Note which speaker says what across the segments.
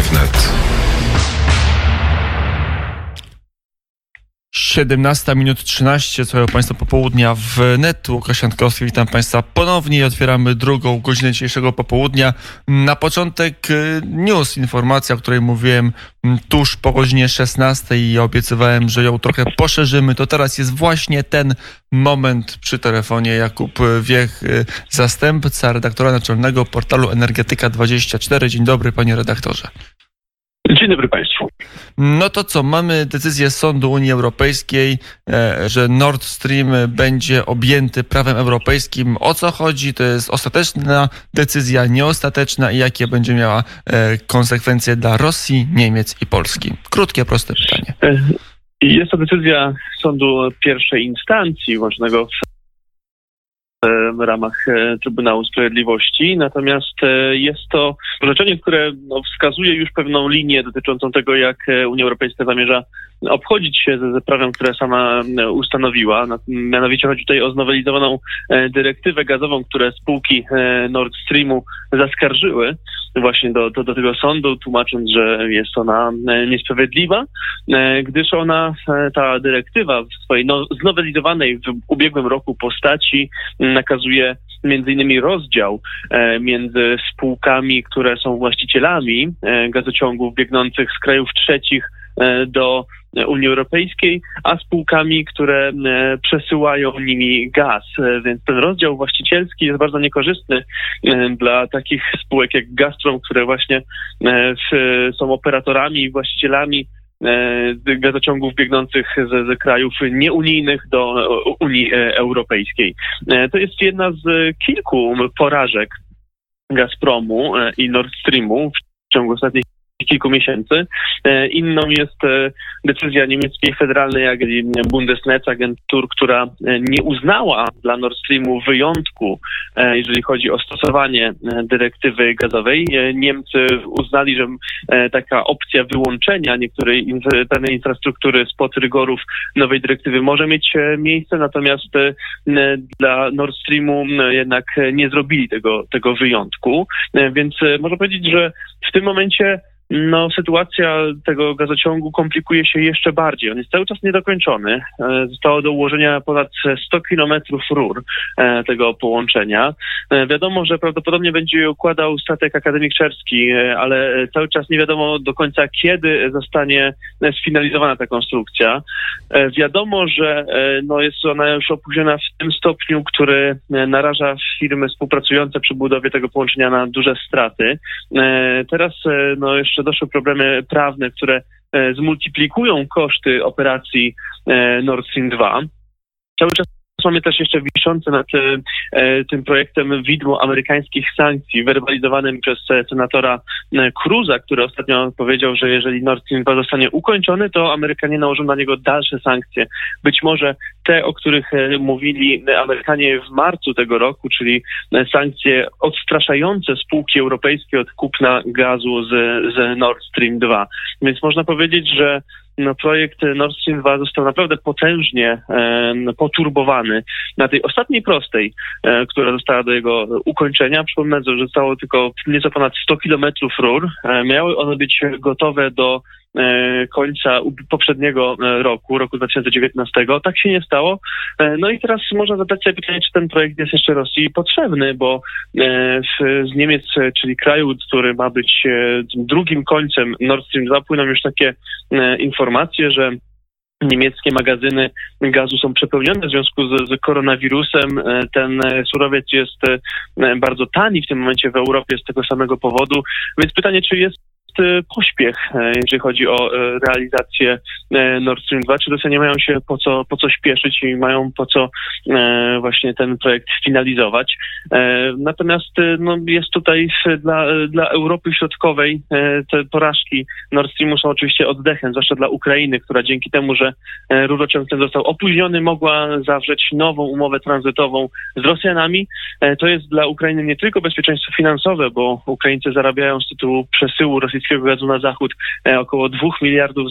Speaker 1: if not
Speaker 2: 17 minut 13, całego Państwa popołudnia w net. Łukasz Jankowski, witam Państwa ponownie otwieramy drugą godzinę dzisiejszego popołudnia. Na początek y, news, informacja, o której mówiłem mm, tuż po godzinie 16 i obiecywałem, że ją trochę poszerzymy. To teraz jest właśnie ten moment przy telefonie. Jakub Wiech, y, zastępca redaktora naczelnego portalu Energetyka24. Dzień dobry, panie redaktorze.
Speaker 3: Dzień dobry Państwu.
Speaker 2: No to co, mamy decyzję Sądu Unii Europejskiej, e, że Nord Stream będzie objęty prawem europejskim. O co chodzi? To jest ostateczna decyzja, nieostateczna i jakie będzie miała e, konsekwencje dla Rosji, Niemiec i Polski? Krótkie, proste pytanie.
Speaker 3: E, jest to decyzja Sądu pierwszej instancji, łącznego w w ramach e, Trybunału Sprawiedliwości. Natomiast e, jest to orzeczenie, które no, wskazuje już pewną linię dotyczącą tego, jak e, Unia Europejska zamierza obchodzić się ze, prawem, które sama ustanowiła. Mianowicie chodzi tutaj o znowelizowaną dyrektywę gazową, które spółki Nord Streamu zaskarżyły właśnie do, do, do tego sądu, tłumacząc, że jest ona niesprawiedliwa, gdyż ona, ta dyrektywa w swojej no, znowelizowanej w ubiegłym roku postaci nakazuje między innymi rozdział e, między spółkami, które są właścicielami e, gazociągów biegnących z krajów trzecich e, do Unii Europejskiej, a spółkami, które przesyłają nimi gaz. Więc ten rozdział właścicielski jest bardzo niekorzystny dla takich spółek jak Gazprom, które właśnie są operatorami i właścicielami E, gazociągów biegnących ze, krajów nieunijnych do Unii e, Europejskiej. E, to jest jedna z kilku porażek Gazpromu i Nord Streamu w ciągu ostatnich kilku miesięcy. E, inną jest e, decyzja niemieckiej federalnej Bundesnetzagentur, która e, nie uznała dla Nord Streamu wyjątku, jeżeli chodzi o stosowanie dyrektywy gazowej. Niemcy uznali, że taka opcja wyłączenia niektórej pewnej infrastruktury spod rygorów nowej dyrektywy może mieć miejsce, natomiast dla Nord Streamu jednak nie zrobili tego, tego wyjątku. Więc można powiedzieć, że w tym momencie no, sytuacja tego gazociągu komplikuje się jeszcze bardziej. On jest cały czas niedokończony. E, zostało do ułożenia ponad 100 kilometrów rur e, tego połączenia. E, wiadomo, że prawdopodobnie będzie układał statek akademik Czerski, ale cały czas nie wiadomo do końca, kiedy zostanie sfinalizowana ta konstrukcja. Wiadomo, że no, jest ona już opóźniona w tym stopniu, który naraża firmy współpracujące przy budowie tego połączenia na duże straty. Teraz no, jeszcze że doszły problemy prawne, które e, zmultiplikują koszty operacji e, Nord Stream 2. Cały czas Mamy też jeszcze wiszące nad e, e, tym projektem widmo amerykańskich sankcji, werbalizowanym przez e, senatora e, Cruza, który ostatnio powiedział, że jeżeli Nord Stream 2 zostanie ukończony, to Amerykanie nałożą na niego dalsze sankcje. Być może te, o których mówili Amerykanie w marcu tego roku, czyli sankcje odstraszające spółki europejskie od kupna gazu z, z Nord Stream 2. Więc można powiedzieć, że no, projekt Nord Stream 2 został naprawdę potężnie e, poturbowany. Na tej ostatniej prostej, e, która została do jego ukończenia, przypomnę, że zostało tylko nieco ponad 100 kilometrów rur. E, miały one być gotowe do końca poprzedniego e, roku, roku 2019. Tak się nie stało. E, no i teraz można zadać sobie pytanie, czy ten projekt jest jeszcze Rosji potrzebny, bo z Niemiec, czyli kraju, który ma być drugim końcem Nord Stream 2, płyną już takie informacje, że niemieckie magazyny gazu są przepełnione w związku z, z, koronawirusem. Ten surowiec jest bardzo tani w tym momencie w Europie z tego samego powodu. Więc pytanie, czy jest pośpiech, e, jeżeli chodzi o e, realizację e, Nord Stream 2. Czy Rosjanie mają się po co, po co śpieszyć i mają po co właśnie ten projekt finalizować. Natomiast no, jest tutaj dla, dla Europy Środkowej te porażki Nord Streamu są oczywiście oddechem, zwłaszcza dla Ukrainy, która dzięki temu, że rurociąg ten został opóźniony, mogła zawrzeć nową umowę tranzytową z Rosjanami. To jest dla Ukrainy nie tylko bezpieczeństwo finansowe, bo Ukraińcy zarabiają z tytułu przesyłu rosyjskiego rosyjskiego gazu na zachód około 2 miliardów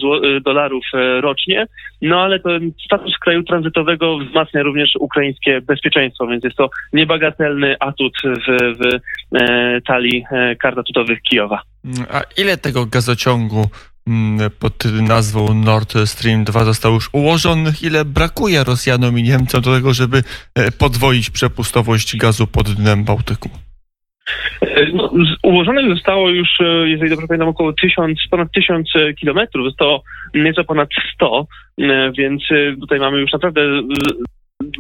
Speaker 3: dolarów rocznie, no ale ten status kraju tranzytowego wzmacnia również ukraińskie bezpieczeństwo, więc jest to niebagatelny atut w, w talii kart atutowych Kijowa.
Speaker 2: A ile tego gazociągu mm, pod nazwą Nord Stream 2 zostało już ułożonych? Ile brakuje Rosjanom i Niemcom do tego, żeby e, podwoić przepustowość gazu pod dnem Bałtyku?
Speaker 3: E, no, ułożonych zostało już, e, jeżeli dobrze pamiętam, około tysiąc, ponad tysiąc kilometrów. Zostało nieco ponad 100, więc tutaj mamy już naprawdę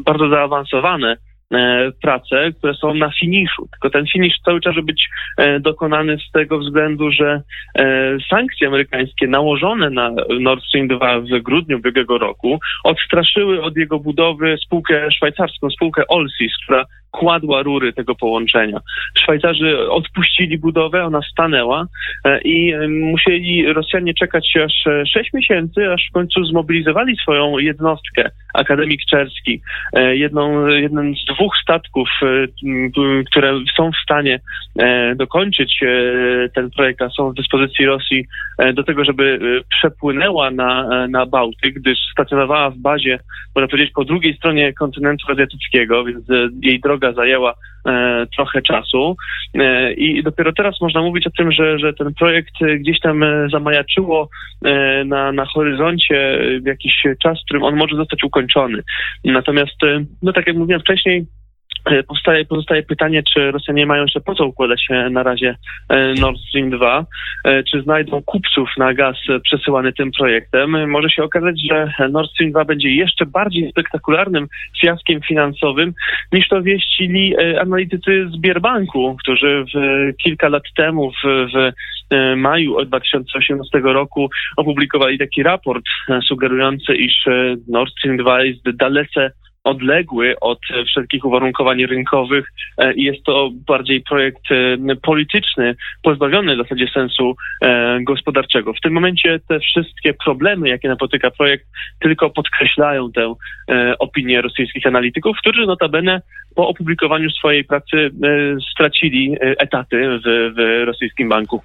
Speaker 3: bardzo zaawansowane E, prace, które są na finiszu. Tylko ten finisz cały czas może być e, dokonany z tego względu, że e, sankcje amerykańskie nałożone na Nord Stream 2 w grudniu ubiegłego roku odstraszyły od jego budowy spółkę szwajcarską, spółkę Olsis, która kładła rury tego połączenia. Szwajcarzy odpuścili budowę, ona stanęła e, i e, musieli Rosjanie czekać aż 6 miesięcy, aż w końcu zmobilizowali swoją jednostkę, Akademik Czerski, e, jedną, jeden z dwóch statków, które są w stanie dokończyć ten projekt, a są w dyspozycji Rosji do tego, żeby przepłynęła na, na Bałtyk, gdyż stacjonowała w bazie, można powiedzieć, po drugiej stronie kontynentu azjatyckiego, więc jej droga droga zajęła e, trochę czasu e, i dopiero teraz można mówić o tym, że, że ten projekt gdzieś tam e, zamajaczyło na, na horyzoncie jakiś czas, w którym on może zostać ukończony. Natomiast, no tak jak mówiłem wcześniej, powstaje, pozostaje pytanie, czy Rosjanie mają jeszcze po co układać na razie e, Nord Stream 2, e, czy znajdą kupców na gaz przesyłany tym projektem. Może się okazać, że Nord Stream 2 będzie jeszcze bardziej spektakularnym fiaskiem finansowym, niż to wieścili analitycy z Bierbanku, którzy w, kilka lat temu, w, w maju 2018 roku, opublikowali taki raport sugerujący, iż Nord Stream 2 jest dalece odległy od wszelkich uwarunkowań rynkowych e, i jest to bardziej projekt e, polityczny, pozbawiony w zasadzie sensu e, gospodarczego. W tym momencie te wszystkie problemy, jakie napotyka projekt, tylko podkreślają tę opinię rosyjskich analityków, którzy notabene po opublikowaniu swojej pracy stracili etaty w, w rosyjskim banku.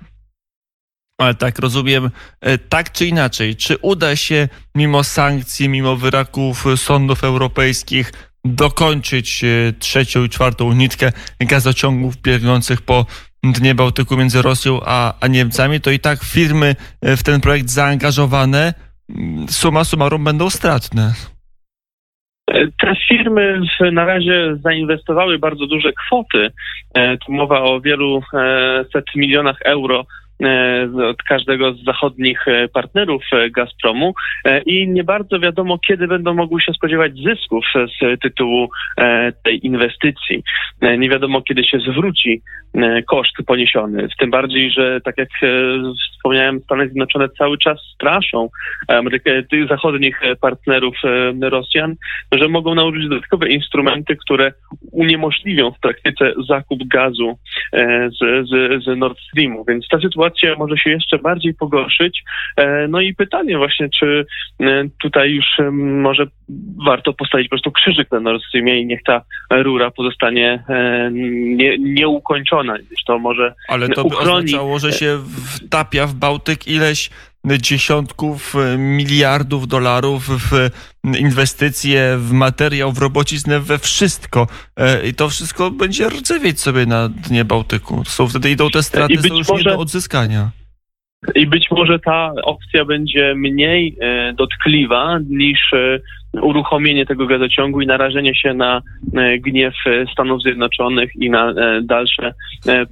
Speaker 2: Ale tak rozumiem, e, tak czy inaczej, czy uda się mimo sankcji, mimo wyraków sądów europejskich dokończyć e, trzecią i czwartą nitkę gazociągów biegnących po dnie Bałtyku między Rosją a, a Niemcami, to i tak firmy e, w ten projekt zaangażowane mm, suma summarum będą stratne.
Speaker 3: Te firmy na razie zainwestowały bardzo duże kwoty. Tu mowa o wielu set milionach euro od każdego z zachodnich e, partnerów e, Gazpromu i nie bardzo wiadomo, kiedy będą mogły się spodziewać zysków z tytułu tej inwestycji. Nie wiadomo, kiedy się zwróci koszt poniesiony. Tym bardziej, że tak jak wspomniałem, Stany Zjednoczone cały czas straszą tych zachodnich partnerów Rosjan, że mogą nałożyć dodatkowe instrumenty, które uniemożliwią w praktyce zakup gazu z, z, z Nord Streamu. Więc ta sytuacja sytuacja może się jeszcze bardziej pogorszyć. E, no i pytanie właśnie, czy e, tutaj już może warto postawić po prostu krzyżyk na Nord Streamie i niech ta rura pozostanie e, nie, nieukończona, to może
Speaker 2: Ale to by uchroni... oznaczało, że się wtapia w Bałtyk ileś dziesiątków miliardów dolarów w inwestycje, w materiał, w robociznę, we wszystko. I to wszystko będzie rdzewieć sobie na dnie Bałtyku. Są wtedy idą te straty, są już może... nie do odzyskania.
Speaker 3: I być może ta opcja będzie mniej e, dotkliwa niż e, uruchomienie tego gazociągu i narażenie się na e, gniew Stanów Zjednoczonych i na dalsze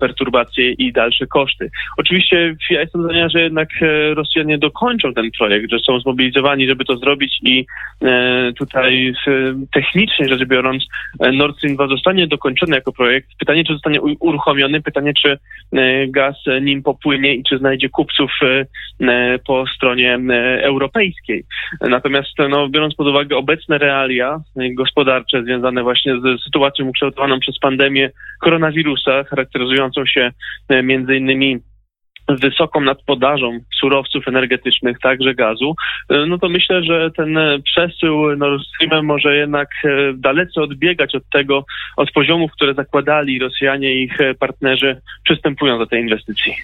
Speaker 3: perturbacje i dalsze koszty. Oczywiście ja jestem zdania, że jednak Rosjanie dokończą ten projekt, że są zmobilizowani, żeby to zrobić i tutaj technicznie rzecz biorąc Nord Stream 2 zostanie dokończony jako projekt. Pytanie, czy zostanie uruchomiony, pytanie, czy gaz nim popłynie i czy znajdzie kupców E, e, po stronie e, europejskiej. Natomiast no, biorąc pod uwagę obecne realia gospodarcze związane właśnie z sytuacją ukształtowaną przez pandemię koronawirusa, charakteryzującą się między innymi wysoką nadpodażą surowców energetycznych, także gazu, no to myślę, że ten przesył Nord Streamem może jednak dalece odbiegać od tego, od poziomów, które zakładali Rosjanie i ich partnerzy przystępując do tej inwestycji.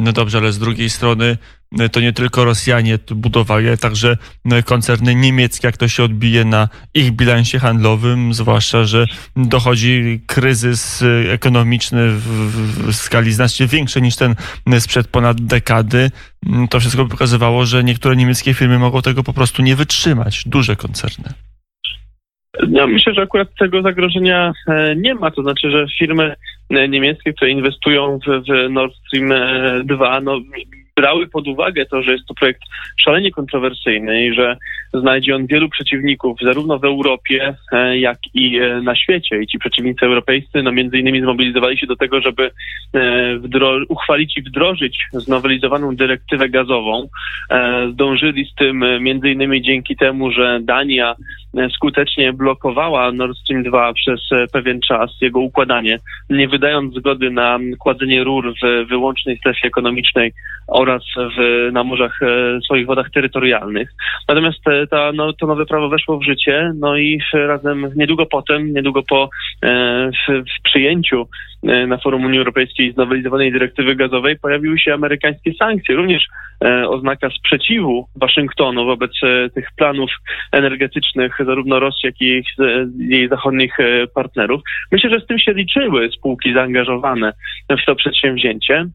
Speaker 2: No dobrze, ale z drugiej strony E, to nie tylko Rosjanie budowali, ale także e, koncerny niemieckie, jak to się odbije na ich bilansie handlowym, zwłaszcza, że dochodzi kryzys e, ekonomiczny w, w skali znacznie większej niż ten sprzed ponad dekady. Mm, to wszystko pokazywało, że niektóre niemieckie firmy mogą tego po prostu nie wytrzymać, duże koncerny.
Speaker 3: Ja myślę, że akurat tego zagrożenia nie ma. To znaczy, że firmy niemieckie, które inwestują w, w Nord Stream 2, no, brały pod uwagę to, że jest to projekt szalenie kontrowersyjny i że znajdzie on wielu przeciwników zarówno w Europie, e, jak i e, na świecie. I ci przeciwnicy europejscy, no między innymi zmobilizowali się do tego, żeby e, uchwalić i wdrożyć znowelizowaną dyrektywę gazową. Zdążyli z tym między innymi dzięki temu, że Dania skutecznie blokowała Nord Stream 2 przez pewien czas, jego układanie, nie wydając zgody na kładzenie rur w wyłącznej strefie ekonomicznej oraz w, na morzach, swoich wodach terytorialnych. Natomiast ta, no, to nowe prawo weszło w życie, no i razem niedługo potem, niedługo po e, w, w przyjęciu e, na forum Unii Europejskiej znowelizowanej dyrektywy gazowej pojawiły się amerykańskie sankcje, również e, oznaka sprzeciwu Waszyngtonu wobec tych planów energetycznych zarówno Rosji, jak i jej, jej zachodnich partnerów. Myślę, że z tym się liczyły spółki zaangażowane w to przedsięwzięcie.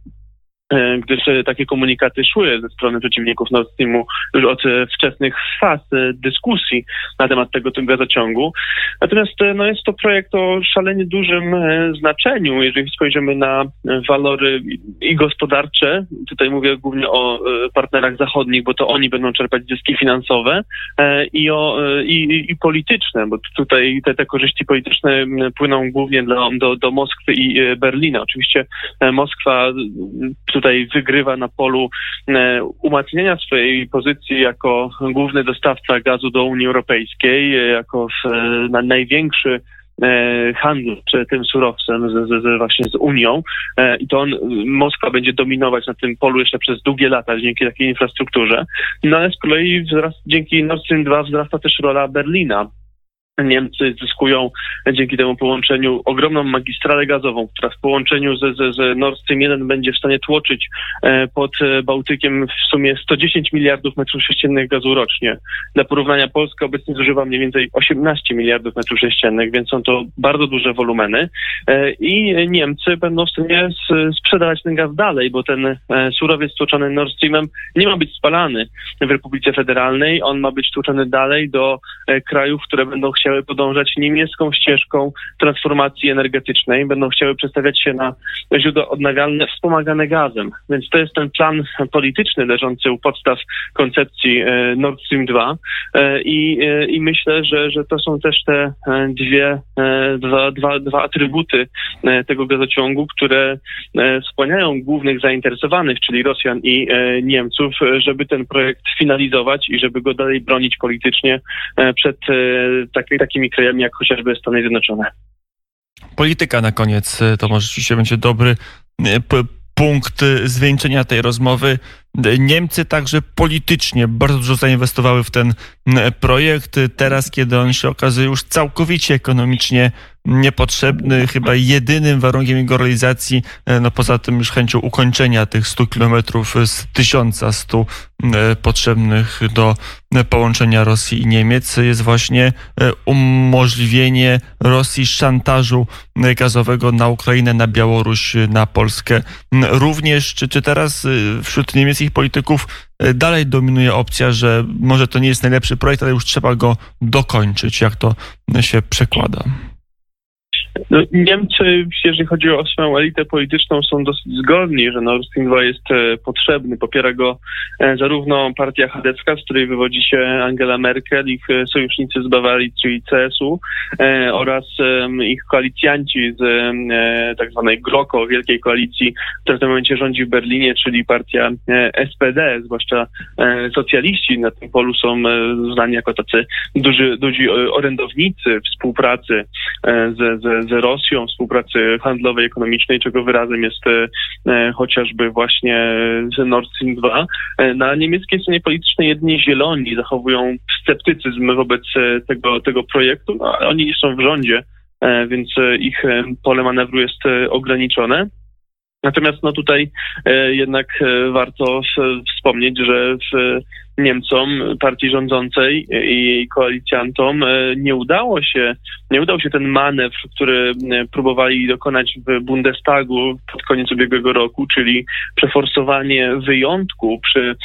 Speaker 3: E, gdyż e, takie komunikaty szły ze strony przeciwników Nord Streamu już od e, wczesnych faz dyskusji na temat tego tym gazociągu. Natomiast no, jest to projekt o szalenie dużym znaczeniu, jeżeli spojrzymy na walory i gospodarcze. Tutaj mówię głównie o partnerach zachodnich, bo to oni będą czerpać zyski finansowe i, o, i, i polityczne, bo tutaj te, te korzyści polityczne płyną głównie do, do, do Moskwy i Berlina. Oczywiście Moskwa tutaj wygrywa na polu e, umacniania swojej pozycji jako główny dostawca gazu do Unii Europejskiej, e, jako e, największy handlu tym surowcem z, z, właśnie z Unią i to on, Moskwa będzie dominować na tym polu jeszcze przez długie lata dzięki takiej infrastrukturze. No ale z kolei wzrast, dzięki Nord Stream 2 wzrasta też rola Berlina Niemcy zyskują dzięki temu połączeniu ogromną magistralę gazową, która w połączeniu z, z, z Nord Stream 1 będzie w stanie tłoczyć e, pod e, Bałtykiem w sumie 110 miliardów metrów sześciennych gazu rocznie. Dla porównania Polska obecnie zużywa mniej więcej 18 miliardów metrów sześciennych, więc są to bardzo duże wolumeny e, i Niemcy będą w stanie sprzedawać ten gaz dalej, bo ten surowiec tłoczony Nord Streamem nie ma być spalany w Republice Federalnej, on ma być tłoczony dalej do krajów, które będą chciały chciały podążać niemiecką ścieżką transformacji energetycznej, będą chciały przestawiać się na źródła odnawialne wspomagane gazem. Więc to jest ten plan polityczny leżący u podstaw koncepcji e, Nord Stream 2 e, i, e, i myślę, że, że to są też te dwie, dwa, dwa, dwa atrybuty tego gazociągu, które skłaniają głównych zainteresowanych, czyli Rosjan i Niemców, żeby ten projekt finalizować i żeby go dalej bronić politycznie przed takim takimi krajami jak chociażby Stany Zjednoczone.
Speaker 2: Polityka na koniec to może rzeczywiście będzie dobry e, punkt zwieńczenia tej rozmowy. Niemcy także politycznie bardzo dużo zainwestowały w ten projekt. Teraz, kiedy on się okazuje już całkowicie ekonomicznie niepotrzebny, chyba jedynym warunkiem jego realizacji, e, no poza tym już chęcią ukończenia tych 100 kilometrów z 1100 e, potrzebnych do połączenia Rosji i Niemiec jest właśnie e, umożliwienie Rosji szantażu gazowego na Ukrainę, na Białoruś, na Polskę. Również, czy, czy teraz wśród niemieckich polityków dalej dominuje opcja, że może to nie jest najlepszy projekt, ale już trzeba go dokończyć, jak to się przekłada?
Speaker 3: No, Niemcy, jeżeli chodzi o swoją elitę polityczną, są dosyć zgodni, że Nord Stream 2 jest e, potrzebny. Popiera go e, zarówno partia chadecka, z której wywodzi się Angela Merkel, ich e, sojusznicy z Bawarii, czyli CSU, oraz ich koalicjanci z tak zwanej GROKO, wielkiej koalicji, która w tym momencie rządzi w Berlinie, czyli partia SPD, zwłaszcza socjaliści na tym polu są znani jako tacy duży, duzi orędownicy współpracy z, z z Rosją, współpracy handlowej, ekonomicznej, czego wyrazem jest chociażby właśnie Nord Stream 2. Na niemieckiej scenie politycznej jedynie zieloni zachowują sceptycyzm wobec tego, tego projektu. No, oni są w rządzie, więc ich pole manewru jest ograniczone. Natomiast no tutaj e, jednak e, warto wspomnieć, że w Niemcom, partii rządzącej i koalicjantom e, nie udało się, nie udał się ten manewr, który próbowali dokonać w Bundestagu pod koniec ubiegłego roku, czyli przeforsowanie wyjątku przy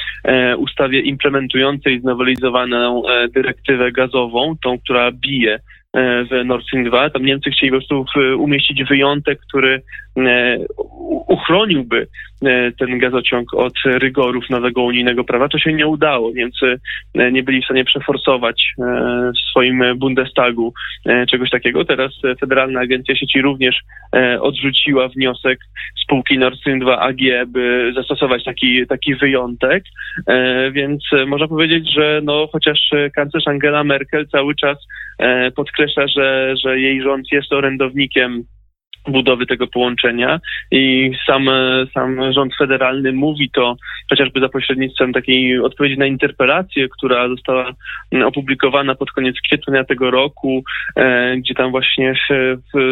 Speaker 3: ustawie implementującej znowelizowaną dyrektywę gazową, tą, która bije E, w Nord Stream 2. Tam Niemcy chcieli po prostu umieścić wyjątek, który e, uchroniłby e, ten gazociąg od rygorów nowego unijnego prawa. To się nie udało. Niemcy nie byli w stanie przeforsować w swoim Bundestagu czegoś takiego. Teraz Federalna Agencja Sieci również odrzuciła wniosek spółki Nord Stream 2 AG, by zastosować taki, taki wyjątek. Więc można powiedzieć, że no, chociaż kanclerz Angela Merkel cały czas podkreśla, że, że jej rząd jest orędownikiem budowy tego połączenia i sam, sam rząd federalny mówi to chociażby za pośrednictwem takiej odpowiedzi na interpelację, która została opublikowana pod koniec kwietnia tego roku, e, gdzie tam właśnie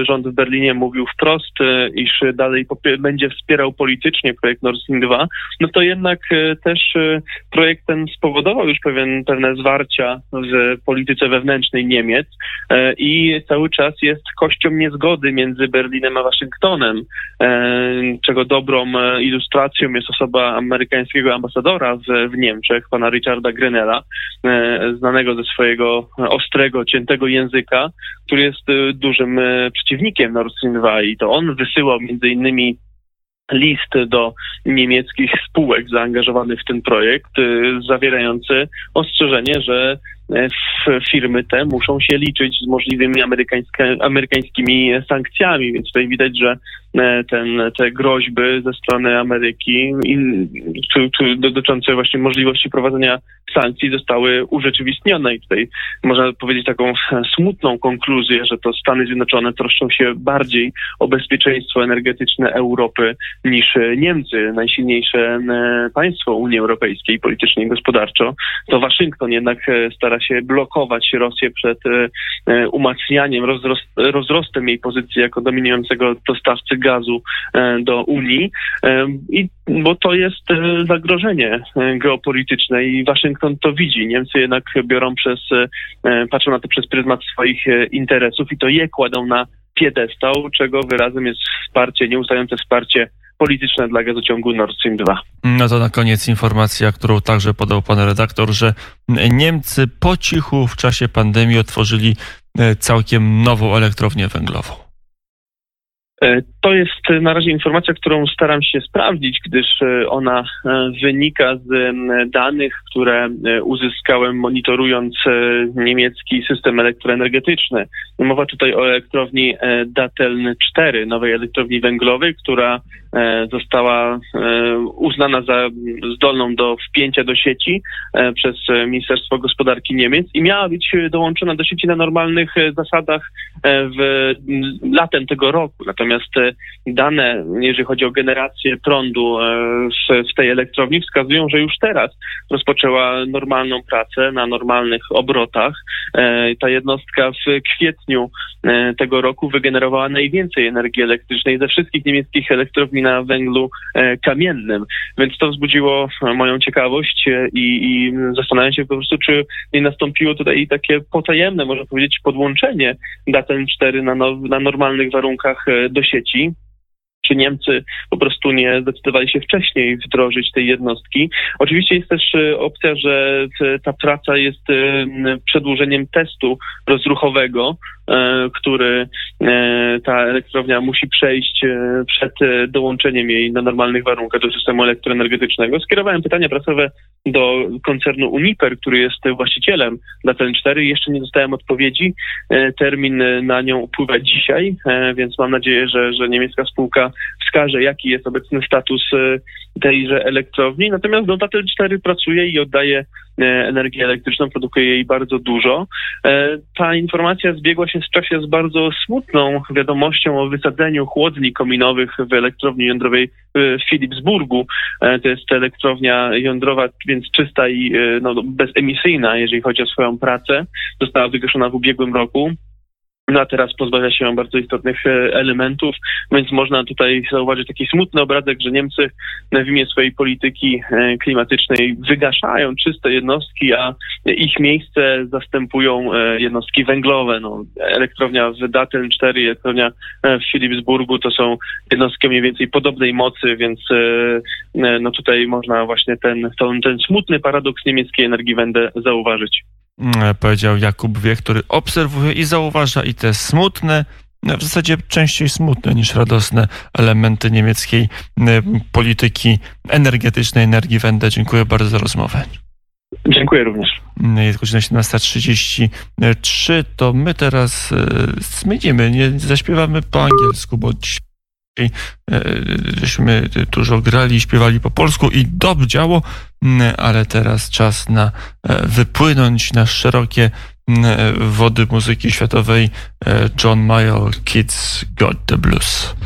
Speaker 3: rząd w Berlinie mówił wprost, e, iż dalej będzie wspierał politycznie projekt Nord Stream 2, no to jednak e, też projekt ten spowodował już pewien, pewne zwarcia w polityce wewnętrznej Niemiec i cały czas jest kością niezgody między Berlinem Berlinem a Waszyngtonem, e, czego dobrą e, ilustracją jest osoba amerykańskiego ambasadora w, w Niemczech, pana Richarda Grenella, e, znanego ze swojego ostrego, ciętego języka, który jest dużym przeciwnikiem Nord Stream 2 i to on wysyłał między innymi list do niemieckich spółek zaangażowanych w ten projekt, zawierający ostrzeżenie, że firmy te muszą się liczyć z możliwymi amerykańskimi sankcjami, więc tutaj widać, że e, ten, te groźby ze strony Ameryki czy dotyczące właśnie możliwości prowadzenia sankcji zostały urzeczywistnione i tutaj można powiedzieć taką smutną konkluzję, że to Stany Zjednoczone troszczą się bardziej o bezpieczeństwo energetyczne Europy niż Niemcy, najsilniejsze e, państwo Unii Europejskiej politycznie i gospodarczo. To Waszyngton jednak e, stara się blokować Rosję przed e, e, umacnianiem, rozrost, rozrostem jej pozycji jako dominującego dostawcy gazu e, do Unii, i, bo to jest zagrożenie geopolityczne i Waszyngton to widzi. Niemcy jednak biorą przez, patrzą na to przez pryzmat swoich interesów i to je kładą na piedestał, czego wyrazem jest wsparcie, nieustające wsparcie polityczne dla gazociągu Nord Stream 2.
Speaker 2: No to na koniec informacja, którą także podał pan redaktor, że Niemcy po cichu w czasie pandemii otworzyli e, całkiem nową elektrownię węglową.
Speaker 3: E, to jest na razie informacja, którą staram się sprawdzić, gdyż e, ona wynika z danych, które uzyskałem monitorując niemiecki system elektroenergetyczny. Mowa tutaj o elektrowni Dateln 4, nowej elektrowni węglowej, która E, została e, uznana za zdolną do wpięcia do sieci e, przez Ministerstwo Gospodarki Niemiec i miała być dołączona do sieci na normalnych zasadach w latem tego roku. Natomiast dane, jeżeli chodzi o generację prądu w, w tej elektrowni, wskazują, że już teraz rozpoczęła normalną pracę na normalnych obrotach. Ta jednostka w kwietniu tego roku wygenerowała najwięcej energii elektrycznej ze wszystkich niemieckich elektrowni na węglu e, kamiennym. Więc to wzbudziło moją ciekawość e, i, i zastanawiam się po prostu, czy nie nastąpiło tutaj takie potajemne, można powiedzieć, podłączenie Daten 4 na, now, na normalnych warunkach e, do sieci czy Niemcy po prostu nie zdecydowali się wcześniej wdrożyć tej jednostki. Oczywiście jest też opcja, że ta praca jest przedłużeniem testu rozruchowego, E, który e, ta elektrownia musi przejść e, przed dołączeniem jej na normalnych warunkach do systemu elektroenergetycznego. Skierowałem pytania prasowe do koncernu Uniper, który jest właścicielem dla ten 4 jeszcze nie dostałem odpowiedzi. Termin na nią upływa dzisiaj, więc mam nadzieję, że, że niemiecka spółka wskaże, jaki jest obecny status tejże elektrowni. Natomiast no, Datel 4 pracuje i oddaje energię elektryczną, produkuje jej bardzo dużo. Ta informacja zbiegła się w czasie z bardzo smutną wiadomością o wysadzeniu chłodni kominowych w elektrowni jądrowej w Philipsburgu. To jest elektrownia jądrowa, więc czysta i no, bezemisyjna, jeżeli chodzi o swoją pracę. Została wygaszona w ubiegłym roku. No a teraz pozbawia się bardzo istotnych e, elementów, więc można tutaj zauważyć taki smutny obrazek, że Niemcy w imię swojej polityki e, klimatycznej wygaszają czyste jednostki, a ich miejsce zastępują e, jednostki węglowe. No, elektrownia w Datteln 4 elektrownia w Philipsburgu to są jednostki mniej więcej podobnej mocy, więc no tutaj można właśnie ten, ten, ten smutny paradoks niemieckiej energii wędę zauważyć.
Speaker 2: Mm, powiedział Jakub Wie, który obserwuje i zauważa i te smutne, w zasadzie częściej smutne niż radosne elementy niemieckiej mm, polityki energetycznej, energii Wende. Dziękuję bardzo za rozmowę.
Speaker 3: Dziękuję również.
Speaker 2: Mm, jest godzina 17.33, to my teraz e, zmienimy, nie zaśpiewamy po angielsku, bo dzisiaj E, żeśmy dużo grali, śpiewali po polsku i dobrze działo, ale teraz czas na e, wypłynąć na szerokie wody muzyki światowej. E, John Mayall, Kids Got the Blues.